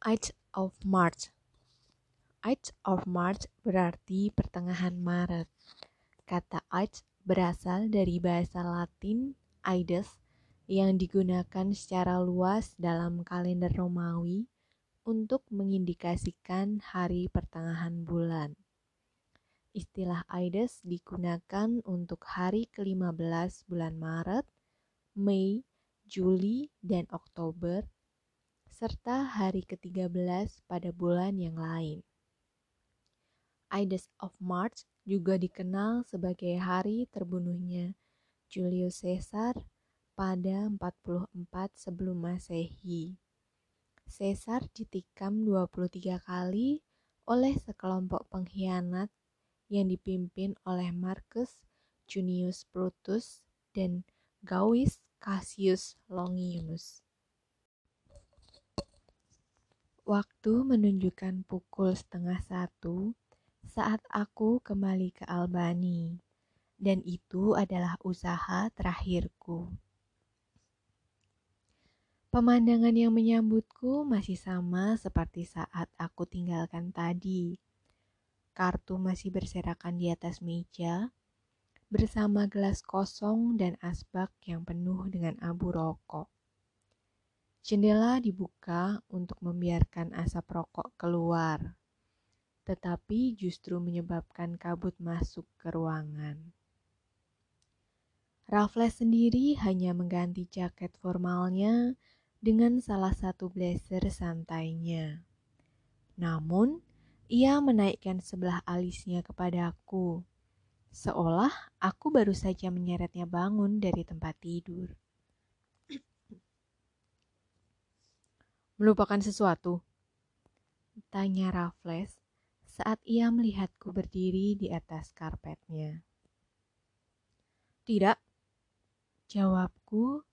Ides of March. Ides of March berarti pertengahan Maret. Kata Ides berasal dari bahasa Latin Ides yang digunakan secara luas dalam kalender Romawi untuk mengindikasikan hari pertengahan bulan. Istilah Ides digunakan untuk hari ke-15 bulan Maret, Mei, Juli, dan Oktober serta hari ke-13 pada bulan yang lain. Ides of March juga dikenal sebagai hari terbunuhnya Julius Caesar pada 44 sebelum Masehi. Caesar ditikam 23 kali oleh sekelompok pengkhianat yang dipimpin oleh Marcus Junius Brutus dan Gaius Cassius Longinus. Waktu menunjukkan pukul setengah satu saat aku kembali ke Albani, dan itu adalah usaha terakhirku. Pemandangan yang menyambutku masih sama seperti saat aku tinggalkan tadi. Kartu masih berserakan di atas meja, bersama gelas kosong dan asbak yang penuh dengan abu rokok. Jendela dibuka untuk membiarkan asap rokok keluar, tetapi justru menyebabkan kabut masuk ke ruangan. Raffles sendiri hanya mengganti jaket formalnya dengan salah satu blazer santainya. Namun, ia menaikkan sebelah alisnya kepadaku, seolah aku baru saja menyeretnya bangun dari tempat tidur. Melupakan sesuatu? Tanya Raffles saat ia melihatku berdiri di atas karpetnya. Tidak, jawabku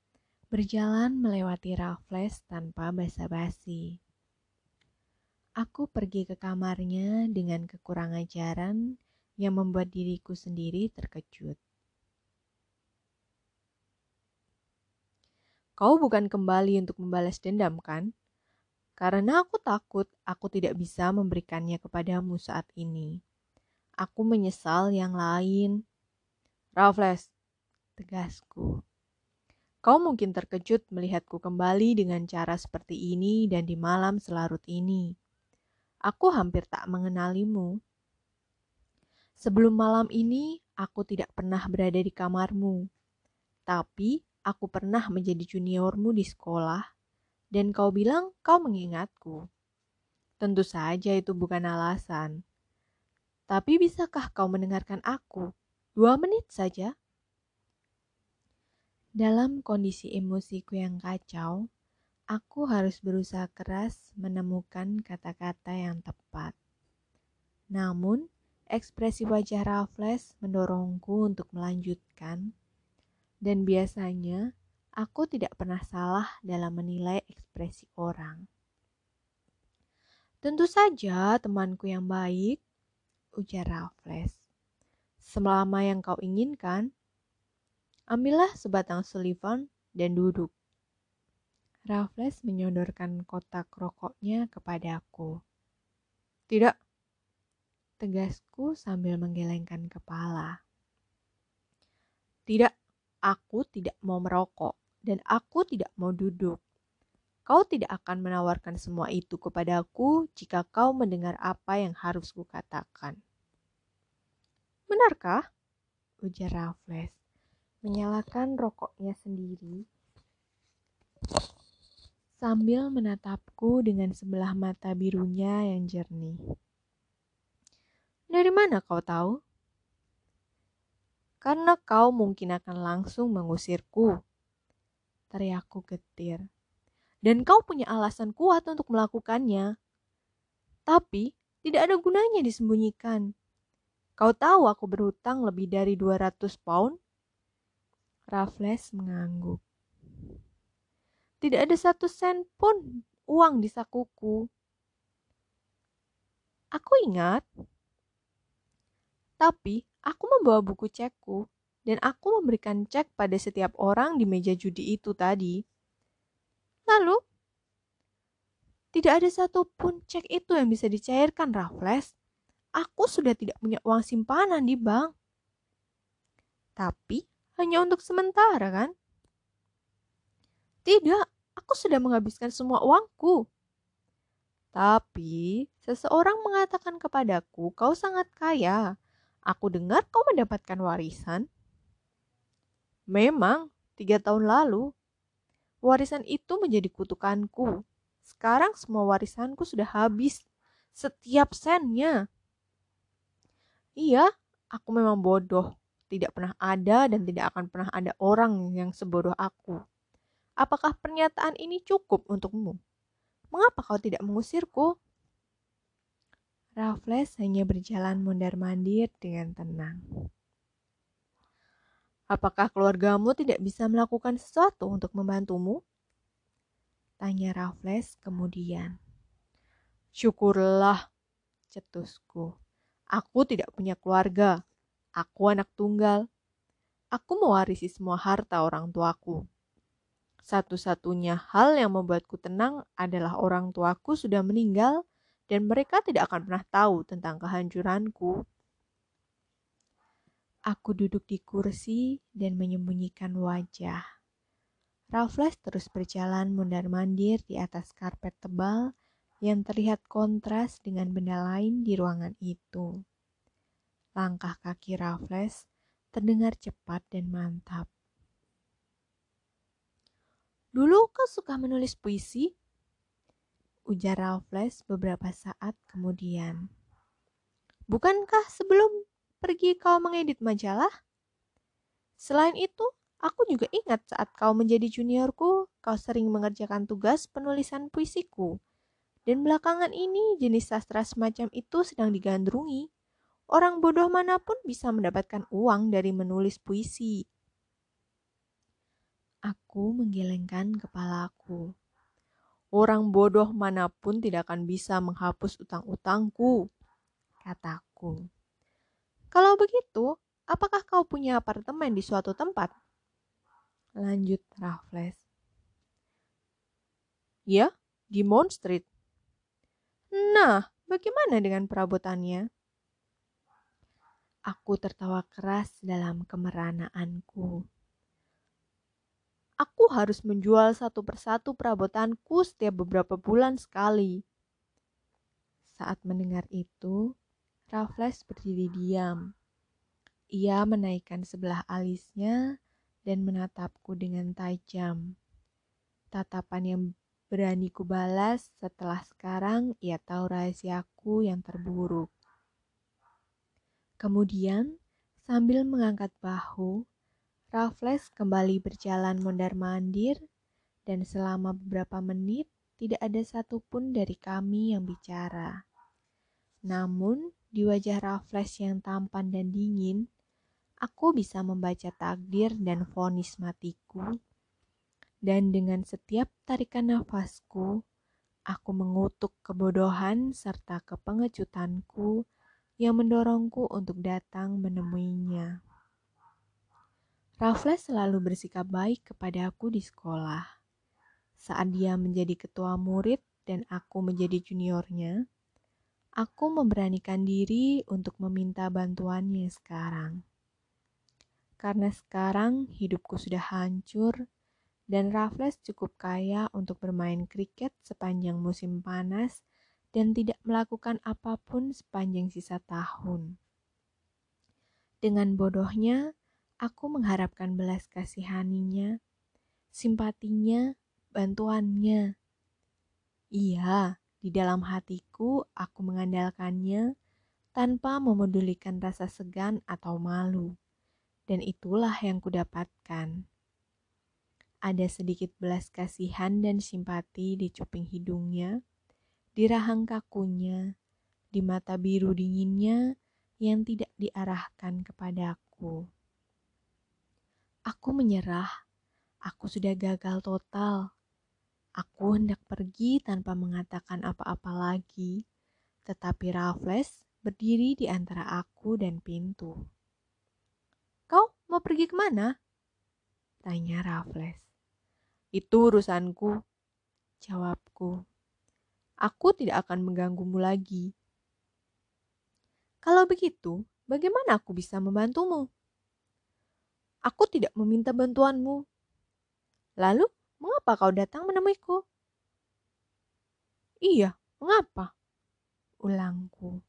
berjalan melewati Raffles tanpa basa-basi. Aku pergi ke kamarnya dengan kekurangan ajaran yang membuat diriku sendiri terkejut. Kau bukan kembali untuk membalas dendam, kan? Karena aku takut aku tidak bisa memberikannya kepadamu saat ini. Aku menyesal yang lain. Raffles, tegasku. Kau mungkin terkejut melihatku kembali dengan cara seperti ini dan di malam selarut ini. Aku hampir tak mengenalimu. Sebelum malam ini, aku tidak pernah berada di kamarmu. Tapi, aku pernah menjadi juniormu di sekolah dan kau bilang kau mengingatku. Tentu saja itu bukan alasan. Tapi bisakah kau mendengarkan aku? Dua menit saja. Dalam kondisi emosiku yang kacau, aku harus berusaha keras menemukan kata-kata yang tepat. Namun, ekspresi wajah Raffles mendorongku untuk melanjutkan, dan biasanya Aku tidak pernah salah dalam menilai ekspresi orang. Tentu saja temanku yang baik, ujar Raffles. Selama yang kau inginkan, ambillah sebatang Sullivan dan duduk. Raffles menyodorkan kotak rokoknya kepadaku. Tidak, tegasku sambil menggelengkan kepala. Tidak, aku tidak mau merokok dan aku tidak mau duduk. Kau tidak akan menawarkan semua itu kepadaku jika kau mendengar apa yang harus kukatakan. Benarkah? Ujar Raffles, menyalakan rokoknya sendiri sambil menatapku dengan sebelah mata birunya yang jernih. Dari mana kau tahu? Karena kau mungkin akan langsung mengusirku, teriakku getir. Dan kau punya alasan kuat untuk melakukannya. Tapi tidak ada gunanya disembunyikan. Kau tahu aku berhutang lebih dari 200 pound? Raffles mengangguk. Tidak ada satu sen pun uang di sakuku. Aku ingat. Tapi aku membawa buku cekku dan aku memberikan cek pada setiap orang di meja judi itu tadi. Lalu, Tidak ada satupun cek itu yang bisa dicairkan, Raffles. Aku sudah tidak punya uang simpanan di bank. Tapi hanya untuk sementara kan? Tidak, aku sudah menghabiskan semua uangku. Tapi seseorang mengatakan kepadaku, kau sangat kaya. Aku dengar kau mendapatkan warisan. Memang, tiga tahun lalu. Warisan itu menjadi kutukanku. Sekarang semua warisanku sudah habis. Setiap sennya. Iya, aku memang bodoh. Tidak pernah ada dan tidak akan pernah ada orang yang sebodoh aku. Apakah pernyataan ini cukup untukmu? Mengapa kau tidak mengusirku? Raffles hanya berjalan mondar-mandir dengan tenang. Apakah keluargamu tidak bisa melakukan sesuatu untuk membantumu? Tanya Raffles kemudian. Syukurlah, cetusku. Aku tidak punya keluarga. Aku anak tunggal. Aku mewarisi semua harta orang tuaku. Satu-satunya hal yang membuatku tenang adalah orang tuaku sudah meninggal dan mereka tidak akan pernah tahu tentang kehancuranku. Aku duduk di kursi dan menyembunyikan wajah. Raffles terus berjalan mundar-mandir di atas karpet tebal yang terlihat kontras dengan benda lain di ruangan itu. Langkah kaki Raffles terdengar cepat dan mantap. Dulu kau suka menulis puisi? Ujar Raffles beberapa saat kemudian. Bukankah sebelum pergi kau mengedit majalah? Selain itu, aku juga ingat saat kau menjadi juniorku, kau sering mengerjakan tugas penulisan puisiku. Dan belakangan ini jenis sastra semacam itu sedang digandrungi. Orang bodoh mana pun bisa mendapatkan uang dari menulis puisi. Aku menggelengkan kepalaku. Orang bodoh mana pun tidak akan bisa menghapus utang-utangku, kataku. Kalau begitu, apakah kau punya apartemen di suatu tempat? Lanjut Raffles. Ya, di Mount Street. Nah, bagaimana dengan perabotannya? Aku tertawa keras dalam kemeranaanku. Aku harus menjual satu persatu perabotanku setiap beberapa bulan sekali. Saat mendengar itu, Raffles berdiri diam. Ia menaikkan sebelah alisnya dan menatapku dengan tajam. Tatapan yang berani kubalas setelah sekarang ia tahu rahasiaku yang terburuk. Kemudian, sambil mengangkat bahu, Raffles kembali berjalan mondar-mandir dan selama beberapa menit tidak ada satupun dari kami yang bicara. Namun, di wajah Raffles yang tampan dan dingin, aku bisa membaca takdir dan vonis matiku. Dan dengan setiap tarikan nafasku, aku mengutuk kebodohan serta kepengecutanku yang mendorongku untuk datang menemuinya. Raffles selalu bersikap baik kepada aku di sekolah. Saat dia menjadi ketua murid dan aku menjadi juniornya, aku memberanikan diri untuk meminta bantuannya sekarang. Karena sekarang hidupku sudah hancur dan Raffles cukup kaya untuk bermain kriket sepanjang musim panas dan tidak melakukan apa pun sepanjang sisa tahun. Dengan bodohnya, Aku mengharapkan belas kasihaninya, simpatinya, bantuannya. Iya, di dalam hatiku aku mengandalkannya tanpa memedulikan rasa segan atau malu. Dan itulah yang kudapatkan. Ada sedikit belas kasihan dan simpati di cuping hidungnya, di rahang kakunya, di mata biru dinginnya yang tidak diarahkan kepadaku. Aku menyerah. Aku sudah gagal total. Aku hendak pergi tanpa mengatakan apa-apa lagi, tetapi Raffles berdiri di antara aku dan pintu. Kau mau pergi ke mana? Tanya Raffles. Itu urusanku, jawabku. Aku tidak akan mengganggumu lagi. Kalau begitu, bagaimana aku bisa membantumu? Aku tidak meminta bantuanmu. Lalu, mengapa kau datang menemuiku? Iya, mengapa? Ulangku.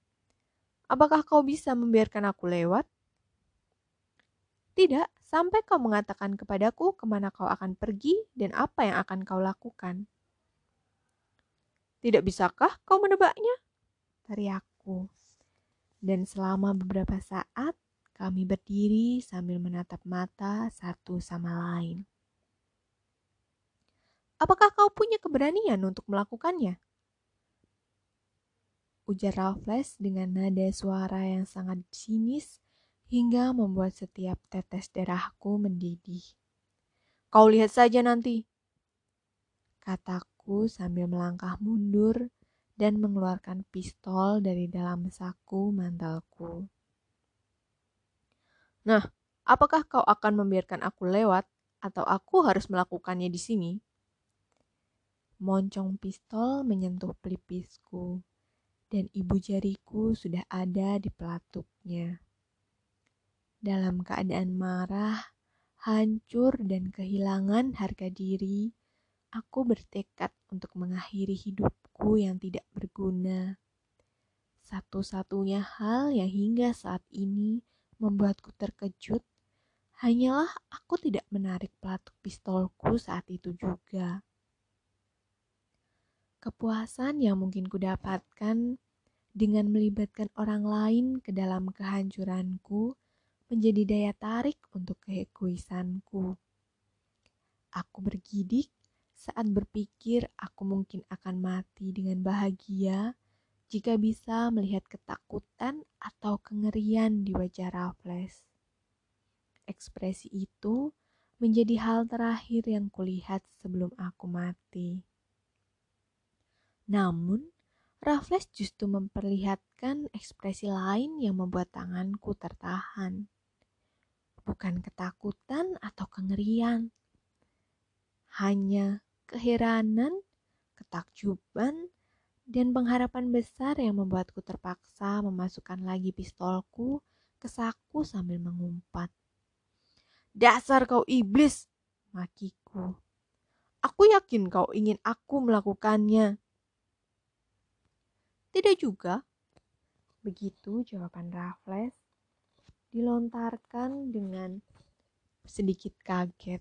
Apakah kau bisa membiarkan aku lewat? Tidak, sampai kau mengatakan kepadaku ke mana kau akan pergi dan apa yang akan kau lakukan. Tidak bisakah kau menebaknya? Teriakku. Dan selama beberapa saat kami berdiri sambil menatap mata satu sama lain. Apakah kau punya keberanian untuk melakukannya? Ujar Raffles dengan nada suara yang sangat sinis hingga membuat setiap tetes darahku mendidih. Kau lihat saja nanti, kataku sambil melangkah mundur dan mengeluarkan pistol dari dalam saku mantelku. Nah, apakah kau akan membiarkan aku lewat atau aku harus melakukannya di sini? Moncong pistol menyentuh pelipisku dan ibu jariku sudah ada di pelatuknya. Dalam keadaan marah, hancur, dan kehilangan harga diri, aku bertekad untuk mengakhiri hidupku yang tidak berguna. Satu-satunya hal yang hingga saat ini membuatku terkejut hanyalah aku tidak menarik pelatuk pistolku saat itu juga. Kepuasan yang mungkin kudapatkan dengan melibatkan orang lain ke dalam kehancuranku menjadi daya tarik untuk keegoisanku. Aku bergidik saat berpikir aku mungkin akan mati dengan bahagia jika bisa melihat ketakutan atau kengerian di wajah Raffles. Ekspresi itu menjadi hal terakhir yang kulihat sebelum aku mati. Namun, Raffles justru memperlihatkan ekspresi lain yang membuat tanganku tertahan bukan ketakutan atau kengerian, hanya keheranan, ketakjuban, dan pengharapan besar yang membuatku terpaksa memasukkan lagi pistolku ke saku sambil mengumpat. Dasar kau iblis, makiku. Aku yakin kau ingin aku melakukannya. Tidak juga. Begitu jawaban Raffles dilontarkan dengan sedikit kaget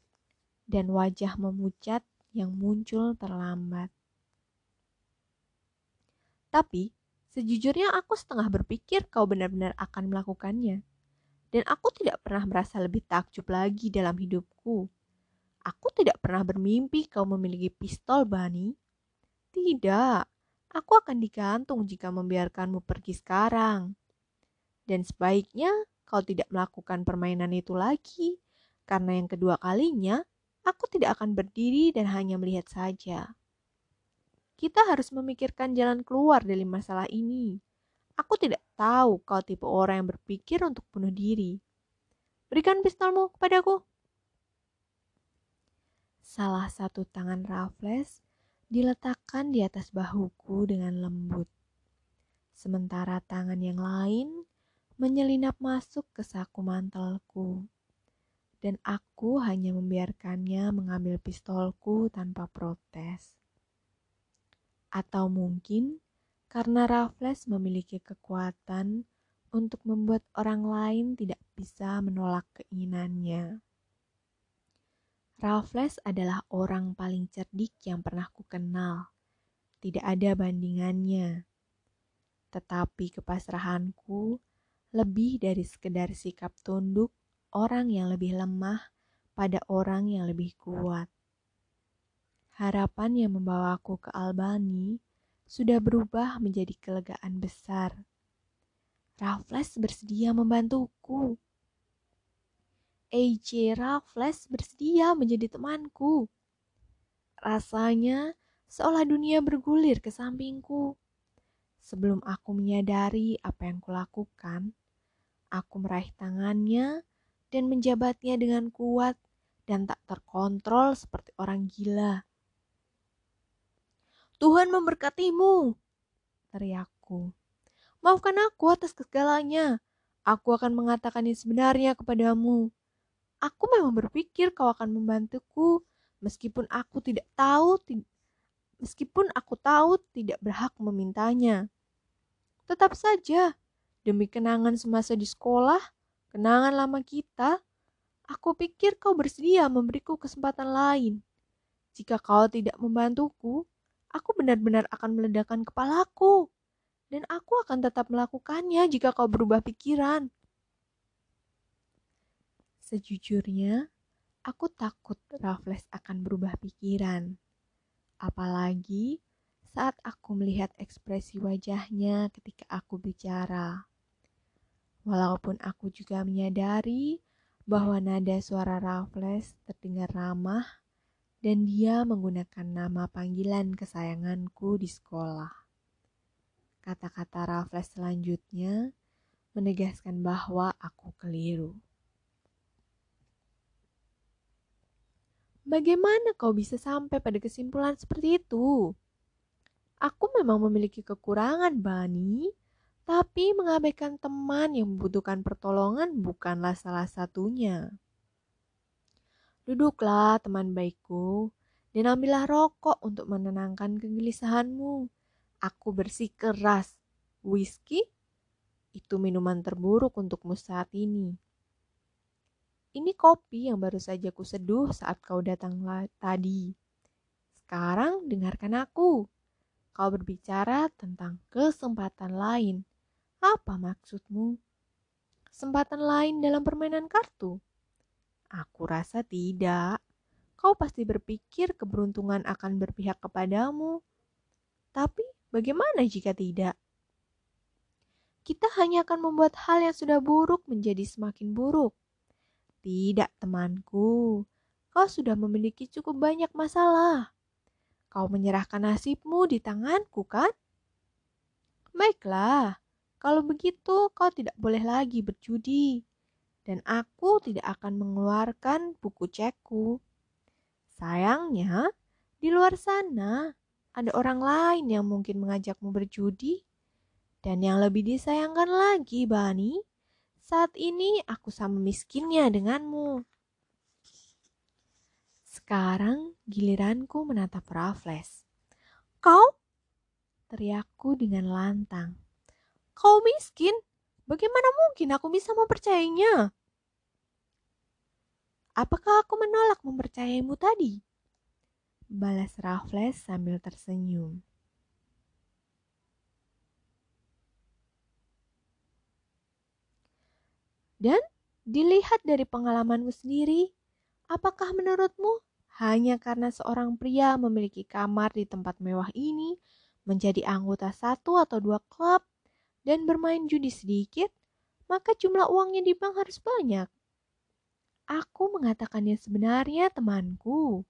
dan wajah memucat yang muncul terlambat. Tapi, sejujurnya aku setengah berpikir kau benar-benar akan melakukannya. Dan aku tidak pernah merasa lebih takjub lagi dalam hidupku. Aku tidak pernah bermimpi kau memiliki pistol, Bani. Tidak, aku akan digantung jika membiarkanmu pergi sekarang. Dan sebaiknya kau tidak melakukan permainan itu lagi, karena yang kedua kalinya aku tidak akan berdiri dan hanya melihat saja. Kita harus memikirkan jalan keluar dari masalah ini. Aku tidak tahu kau tipe orang yang berpikir untuk bunuh diri. Berikan pistolmu kepadaku. Salah satu tangan Raffles diletakkan di atas bahuku dengan lembut. Sementara tangan yang lain menyelinap masuk ke saku mantelku, dan aku hanya membiarkannya mengambil pistolku tanpa protes. Atau mungkin karena Raffles memiliki kekuatan untuk membuat orang lain tidak bisa menolak keinginannya. Raffles adalah orang paling cerdik yang pernah kukenal. Tidak ada bandingannya. Tetapi kepasrahanku lebih dari sekedar sikap tunduk orang yang lebih lemah pada orang yang lebih kuat. Harapan yang membawaku ke Albani sudah berubah menjadi kelegaan besar. Raffles bersedia membantuku. AJ Raffles bersedia menjadi temanku. Rasanya seolah dunia bergulir ke sampingku. Sebelum aku menyadari apa yang kulakukan, Aku meraih tangannya dan menjabatnya dengan kuat dan tak terkontrol seperti orang gila. Tuhan memberkatimu, teriakku. Maafkan aku atas segalanya. Aku akan mengatakan yang sebenarnya kepadamu. Aku memang berpikir kau akan membantuku, meskipun aku tidak tahu, meskipun aku tahu tidak berhak memintanya. Tetap saja, demi kenangan semasa di sekolah, kenangan lama kita, aku pikir kau bersedia memberiku kesempatan lain. Jika kau tidak membantuku, aku benar-benar akan meledakkan kepalaku dan aku akan tetap melakukannya jika kau berubah pikiran. Sejujurnya, aku takut Raffles akan berubah pikiran. Apalagi saat aku melihat ekspresi wajahnya ketika aku bicara. Walaupun aku juga menyadari bahwa nada suara Raffles terdengar ramah dan dia menggunakan nama panggilan kesayanganku di sekolah. Kata-kata Raffles selanjutnya menegaskan bahwa aku keliru. Bagaimana kau bisa sampai pada kesimpulan seperti itu? Aku memang memiliki kekurangan, Bani, tapi mengabaikan teman yang membutuhkan pertolongan bukanlah salah satunya. Duduklah, teman baikku, dan ambillah rokok untuk menenangkan kegelisahanmu. Aku bersih keras. Whisky? Itu minuman terburuk untukmu saat ini. Ini kopi yang baru saja kuseduh saat kau datang tadi. Sekarang dengarkan aku. Kau berbicara tentang kesempatan lain. Apa maksudmu? Kesempatan lain dalam permainan kartu? Aku rasa tidak. Kau pasti berpikir keberuntungan akan berpihak kepadamu. Tapi Bagaimana jika tidak? Kita hanya akan membuat hal yang sudah buruk menjadi semakin buruk. Tidak, temanku, kau sudah memiliki cukup banyak masalah. Kau menyerahkan nasibmu di tanganku, kan? Baiklah, kalau begitu kau tidak boleh lagi berjudi, dan aku tidak akan mengeluarkan buku cekku. Sayangnya, di luar sana ada orang lain yang mungkin mengajakmu berjudi. Dan yang lebih disayangkan lagi, Bani, saat ini aku sama miskinnya denganmu. Sekarang giliranku menatap Raffles. Kau? Teriakku dengan lantang. Kau miskin? Bagaimana mungkin aku bisa mempercayainya? Apakah aku menolak mempercayaimu tadi? balas Raffles sambil tersenyum. Dan dilihat dari pengalamanmu sendiri, apakah menurutmu hanya karena seorang pria memiliki kamar di tempat mewah ini, menjadi anggota satu atau dua klub, dan bermain judi sedikit, maka jumlah uangnya di bank harus banyak? Aku mengatakannya sebenarnya temanku,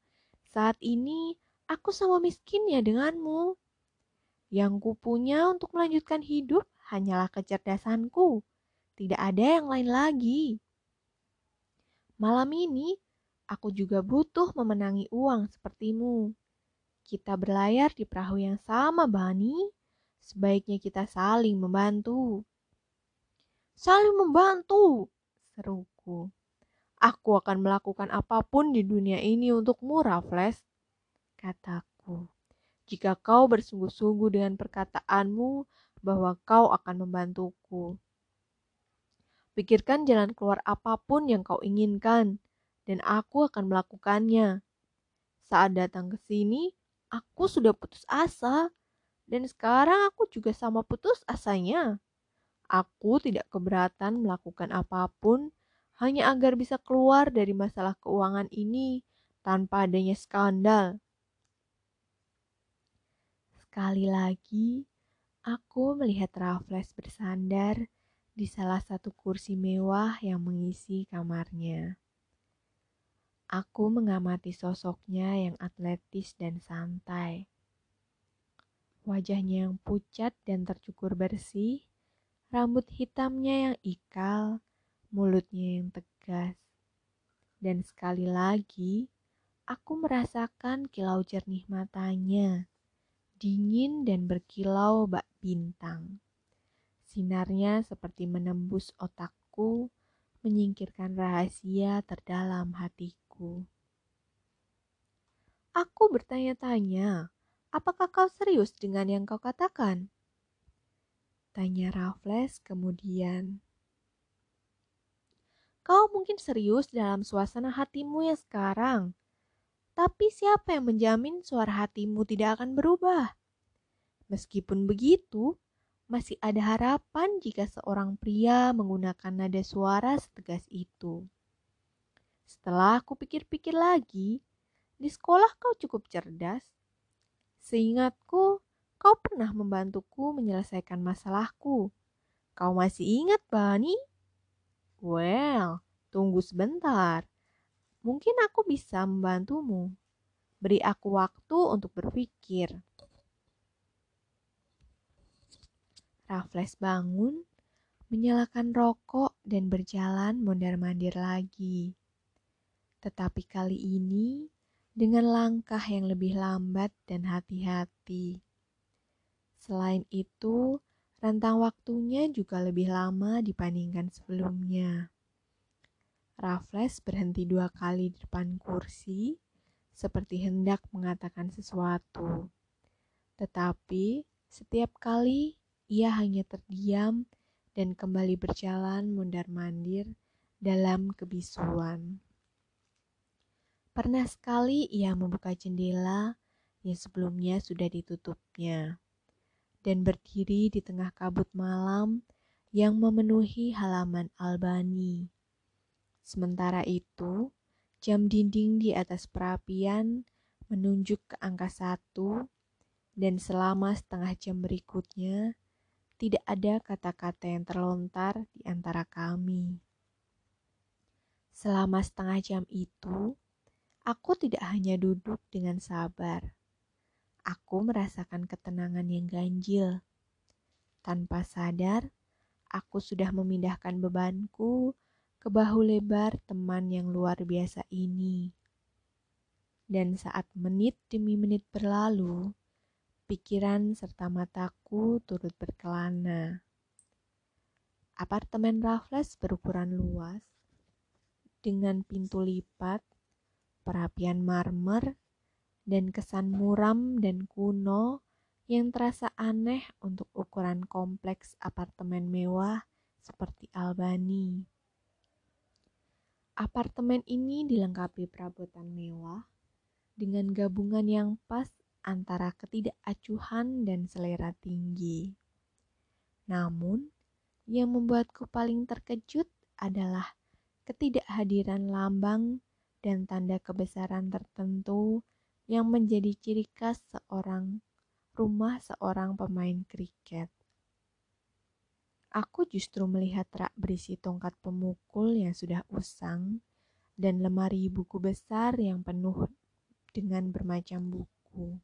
saat ini aku sama miskinnya denganmu. Yang ku punya untuk melanjutkan hidup hanyalah kecerdasanku. Tidak ada yang lain lagi. Malam ini aku juga butuh memenangi uang sepertimu. Kita berlayar di perahu yang sama, Bani. Sebaiknya kita saling membantu. Saling membantu, seruku. Aku akan melakukan apa pun di dunia ini untukmu, Raffles, kataku. Jika kau bersungguh-sungguh dengan perkataanmu bahwa kau akan membantuku. Pikirkan jalan keluar apa pun yang kau inginkan, dan aku akan melakukannya. Saat datang ke sini, aku sudah putus asa, dan sekarang aku juga sama putus asanya. Aku tidak keberatan melakukan apa pun hanya agar bisa keluar dari masalah keuangan ini tanpa adanya skandal. Sekali lagi, aku melihat Raffles bersandar di salah satu kursi mewah yang mengisi kamarnya. Aku mengamati sosoknya yang atletis dan santai. Wajahnya yang pucat dan tercukur bersih, rambut hitamnya yang ikal, mulutnya yang tegas. Dan sekali lagi, aku merasakan kilau jernih matanya. dingin dan berkilau bak bintang. Sinarnya seperti menembus otakku, menyingkirkan rahasia terdalam hatiku. Aku bertanya-tanya, apakah kau serius dengan yang kau katakan? Tanya Raffles kemudian. Kau mungkin serius dalam suasana hatimu yang sekarang. Tapi siapa yang menjamin suara hatimu tidak akan berubah? Meskipun begitu, masih ada harapan jika seorang pria menggunakan nada suara setegas itu. Setelah aku pikir-pikir lagi, di sekolah kau cukup cerdas. Seingatku, kau pernah membantuku menyelesaikan masalahku. Kau masih ingat, Bani? Well, tunggu sebentar. Mungkin aku bisa membantumu. Beri aku waktu untuk berpikir. Raffles bangun, menyalakan rokok dan berjalan mondar-mandir lagi. Tetapi kali ini dengan langkah yang lebih lambat dan hati-hati. Selain itu, Rentang waktunya juga lebih lama dibandingkan sebelumnya. Raffles berhenti dua kali di depan kursi, seperti hendak mengatakan sesuatu. Tetapi setiap kali ia hanya terdiam dan kembali berjalan mundar-mandir dalam kebisuan. Pernah sekali ia membuka jendela yang sebelumnya sudah ditutupnya dan berdiri di tengah kabut malam yang memenuhi halaman Albani. Sementara itu, jam dinding di atas perapian menunjuk ke angka satu, dan selama setengah jam berikutnya tidak ada kata-kata yang terlontar di antara kami. Selama setengah jam itu, aku tidak hanya duduk dengan sabar aku merasakan ketenangan yang ganjil. Tanpa sadar, aku sudah memindahkan bebanku ke bahu lebar teman yang luar biasa ini. Dan saat menit demi menit berlalu, pikiran serta mataku turut berkelana. Apartemen Raffles berukuran luas, dengan pintu lipat, perapian marmer, dan kesan muram dan kuno yang terasa aneh untuk ukuran kompleks apartemen mewah seperti Albani. Apartemen ini dilengkapi perabotan mewah dengan gabungan yang pas antara ketidakacuhan dan selera tinggi. Namun, yang membuatku paling terkejut adalah ketidakhadiran lambang dan tanda kebesaran tertentu yang menjadi ciri khas seorang rumah seorang pemain kriket. Aku justru melihat rak berisi tongkat pemukul yang sudah usang dan lemari buku besar yang penuh dengan bermacam buku.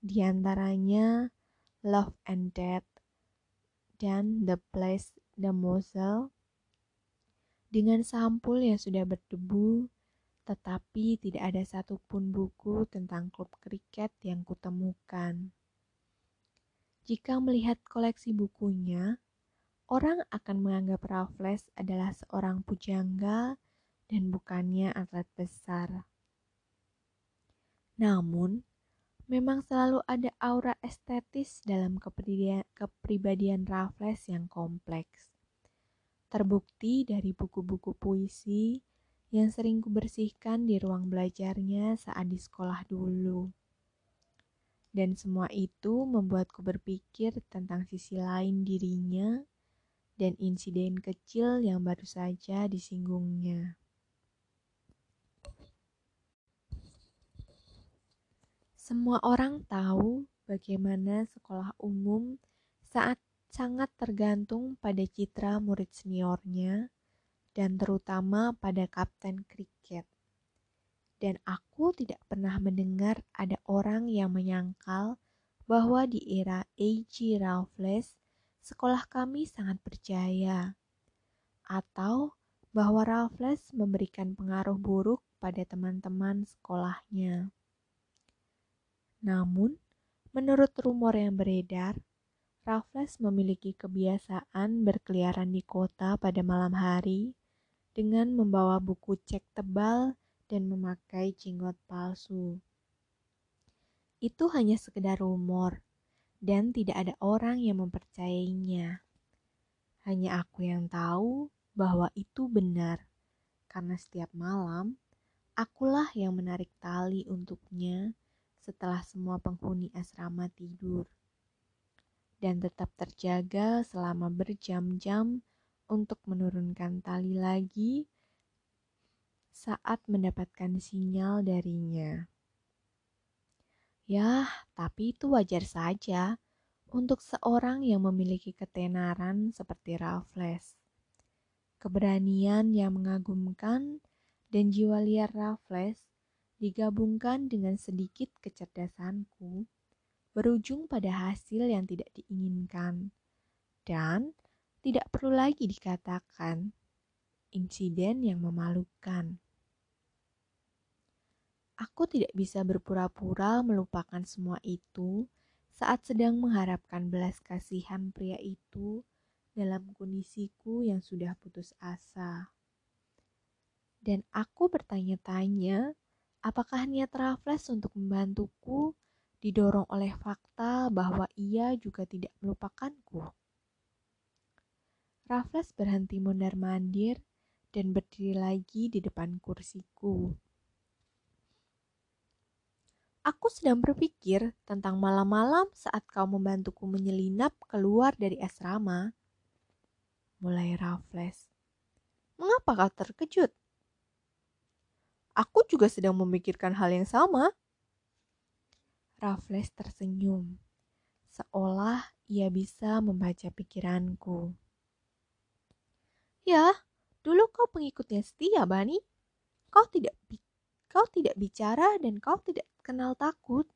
Di antaranya Love and Death dan The Place the Moselle dengan sampul yang sudah berdebu tetapi tidak ada satupun buku tentang klub kriket yang kutemukan. Jika melihat koleksi bukunya, orang akan menganggap Raffles adalah seorang pujangga dan bukannya atlet besar. Namun, memang selalu ada aura estetis dalam kepribadian, kepribadian Raffles yang kompleks. Terbukti dari buku-buku puisi yang sering kubersihkan di ruang belajarnya saat di sekolah dulu. Dan semua itu membuatku berpikir tentang sisi lain dirinya dan insiden kecil yang baru saja disinggungnya. Semua orang tahu bagaimana sekolah umum saat sangat tergantung pada citra murid seniornya dan terutama pada kapten kriket. Dan aku tidak pernah mendengar ada orang yang menyangkal bahwa di era A.G. Raffles, sekolah kami sangat berjaya. Atau bahwa Raffles memberikan pengaruh buruk pada teman-teman sekolahnya. Namun, Menurut rumor yang beredar, Raffles memiliki kebiasaan berkeliaran di kota pada malam hari dengan membawa buku cek tebal dan memakai jenggot palsu. Itu hanya sekedar rumor dan tidak ada orang yang mempercayainya. Hanya aku yang tahu bahwa itu benar, karena setiap malam akulah yang menarik tali untuknya setelah semua penghuni asrama tidur dan tetap terjaga selama berjam-jam untuk menurunkan tali lagi saat mendapatkan sinyal darinya. Ya, tapi itu wajar saja untuk seorang yang memiliki ketenaran seperti Raffles. Keberanian yang mengagumkan dan jiwa liar Raffles digabungkan dengan sedikit kecerdasanku, berujung pada hasil yang tidak diinginkan dan tidak perlu lagi dikatakan insiden yang memalukan. Aku tidak bisa berpura-pura melupakan semua itu saat sedang mengharapkan belas kasihan pria itu dalam kondisiku yang sudah putus asa. Dan aku bertanya-tanya Apakah niat Raffles untuk membantuku didorong oleh fakta bahwa ia juga tidak melupakanku? Raffles berhenti mondar-mandir dan berdiri lagi di depan kursiku. Aku sedang berpikir tentang malam-malam saat kau membantuku menyelinap keluar dari asrama. Mulai Raffles. Mengapa kau terkejut? Aku juga sedang memikirkan hal yang sama. Raffles tersenyum, seolah ia bisa membaca pikiranku. Ya, dulu kau pengikutnya setia, Bani. Kau tidak kau tidak bicara dan kau tidak kenal takut.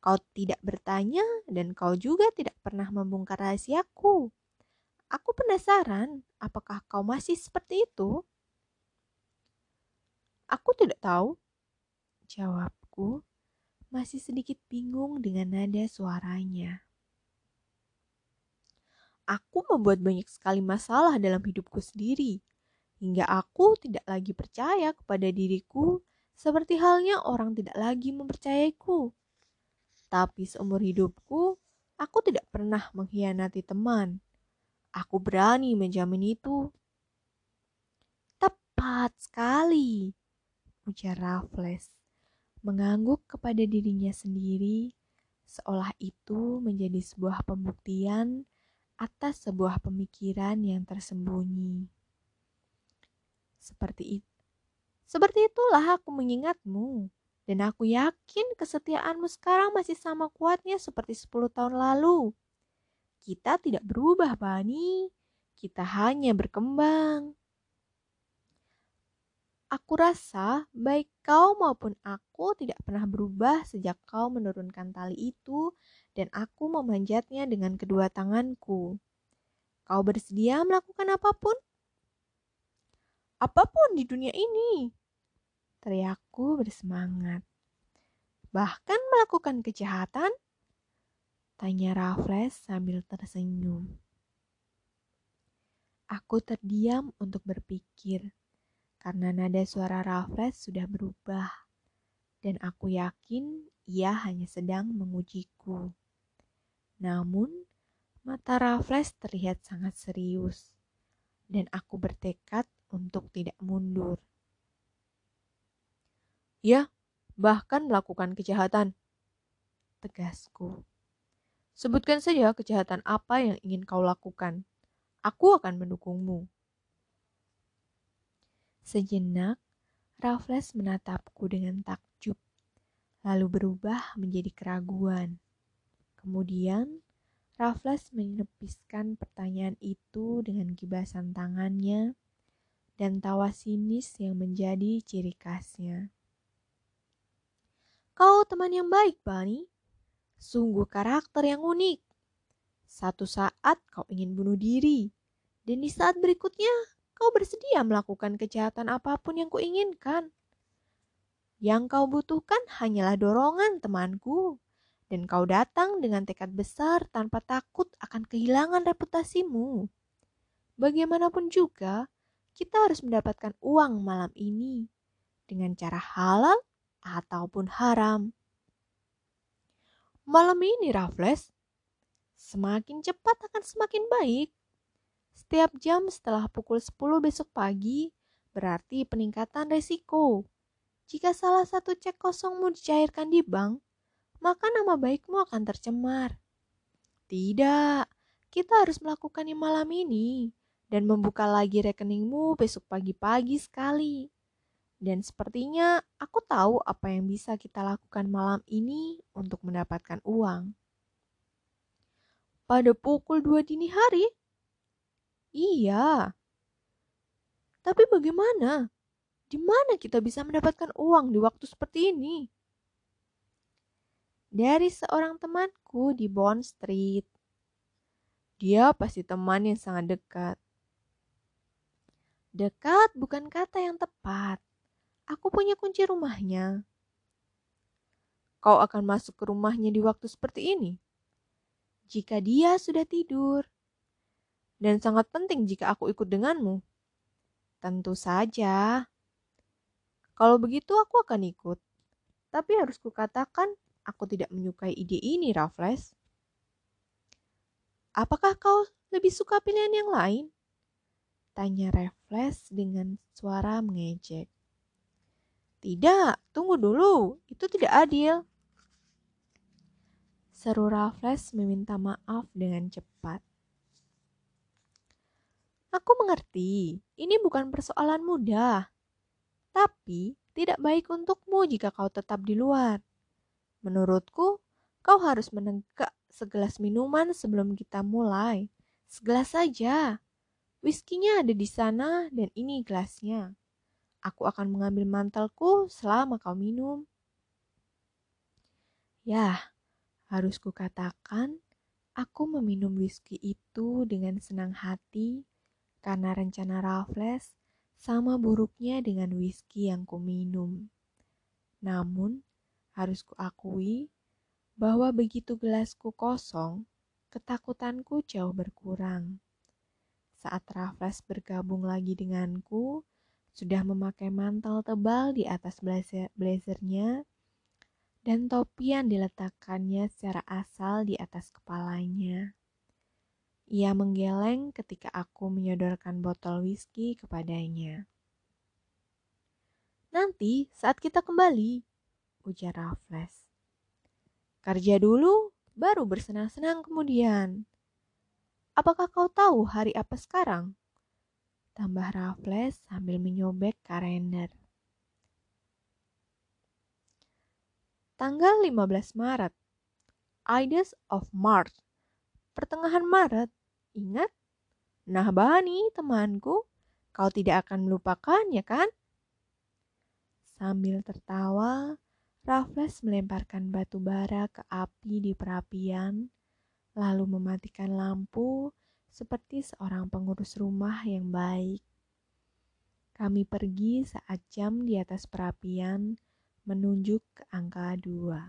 Kau tidak bertanya dan kau juga tidak pernah membongkar rahasiaku. Aku penasaran, apakah kau masih seperti itu? Aku tidak tahu. Jawabku masih sedikit bingung dengan nada suaranya. Aku membuat banyak sekali masalah dalam hidupku sendiri, hingga aku tidak lagi percaya kepada diriku seperti halnya orang tidak lagi mempercayaiku. Tapi seumur hidupku, aku tidak pernah mengkhianati teman. Aku berani menjamin itu. Tepat sekali ujar Raffles, mengangguk kepada dirinya sendiri, seolah itu menjadi sebuah pembuktian atas sebuah pemikiran yang tersembunyi. Seperti itu. Seperti itulah aku mengingatmu. Dan aku yakin kesetiaanmu sekarang masih sama kuatnya seperti 10 tahun lalu. Kita tidak berubah, Bani. Kita hanya berkembang. Aku rasa baik kau maupun aku tidak pernah berubah sejak kau menurunkan tali itu dan aku memanjatnya dengan kedua tanganku. Kau bersedia melakukan apa pun? Apa pun di dunia ini, teriakku bersemangat. Bahkan melakukan kejahatan? Tanya Raffles sambil tersenyum. Aku terdiam untuk berpikir karena nada suara Raffles sudah berubah, dan aku yakin ia hanya sedang mengujiku. Namun, mata Raffles terlihat sangat serius, dan aku bertekad untuk tidak mundur. Ya, bahkan melakukan kejahatan. Tegasku. Sebutkan saja kejahatan apa yang ingin kau lakukan. Aku akan mendukungmu. Sejenak, Raffles menatapku dengan takjub, lalu berubah menjadi keraguan. Kemudian, Raffles menepiskan pertanyaan itu dengan kibasan tangannya dan tawa sinis yang menjadi ciri khasnya. Kau teman yang baik, Bunny. Sungguh karakter yang unik. Satu saat kau ingin bunuh diri, dan di saat berikutnya kau bersedia melakukan kejahatan apa pun yang kuinginkan. Yang kau butuhkan hanyalah dorongan temanku, dan kau datang dengan tekad besar tanpa takut akan kehilangan reputasimu. Bagaimanapun juga, kita harus mendapatkan uang malam ini dengan cara halal ataupun haram. Malam ini, Raffles, semakin cepat akan semakin baik. Setiap jam setelah pukul 10 besok pagi berarti peningkatan resiko. Jika salah satu cek kosongmu dicairkan di bank, maka nama baikmu akan tercemar. Tidak, kita harus melakukannya malam ini dan membuka lagi rekeningmu besok pagi-pagi sekali. Dan sepertinya aku tahu apa yang bisa kita lakukan malam ini untuk mendapatkan uang. Pada pukul dua dini hari? Iya. Tapi bagaimana? Di mana kita bisa mendapatkan uang di waktu seperti ini? dari seorang temanku di Bond Street. Dia pasti teman yang sangat dekat. Dekat bukan kata yang tepat. Aku punya kunci rumahnya. Kau akan masuk ke rumahnya di waktu seperti ini? Jika dia sudah tidur. Dan sangat penting jika aku ikut denganmu. Tentu saja. Kalau begitu aku akan ikut. Tapi harus kukatakan aku tidak menyukai ide ini, Raffles. Apakah kau lebih suka pilihan yang lain? Tanya Raffles dengan suara mengejek. Tidak, tunggu dulu. Itu tidak adil. Seru Raffles meminta maaf dengan cepat. Aku mengerti, ini bukan persoalan mudah. Tapi tidak baik untukmu jika kau tetap di luar. Menurutku, kau harus menegak segelas minuman sebelum kita mulai. Segelas saja. Whiskinya ada di sana dan ini gelasnya. Aku akan mengambil mantelku selama kau minum. Ya, harus kukatakan, aku meminum whisky itu dengan senang hati karena rencana Raffles sama buruknya dengan whisky yang kuminum. Namun, harus kuakui bahwa begitu gelasku kosong, ketakutanku jauh berkurang. Saat Raffles bergabung lagi denganku, sudah memakai mantel tebal di atas blazernya dan topi yang diletakkannya secara asal di atas kepalanya. Ia menggeleng ketika aku menyodorkan botol whisky kepadanya. Nanti saat kita kembali, ujar Raffles. Kerja dulu, baru bersenang-senang kemudian. Apakah kau tahu hari apa sekarang? Tambah Raffles sambil menyobek kalender. Tanggal 15 Maret. Ides of March. Pertengahan Maret. Ingat? Nah, Bani, temanku, kau tidak akan melupakannya kan? Sambil tertawa, Raffles melemparkan batu bara ke api di perapian, lalu mematikan lampu seperti seorang pengurus rumah yang baik. Kami pergi saat jam di atas perapian menunjuk ke angka dua.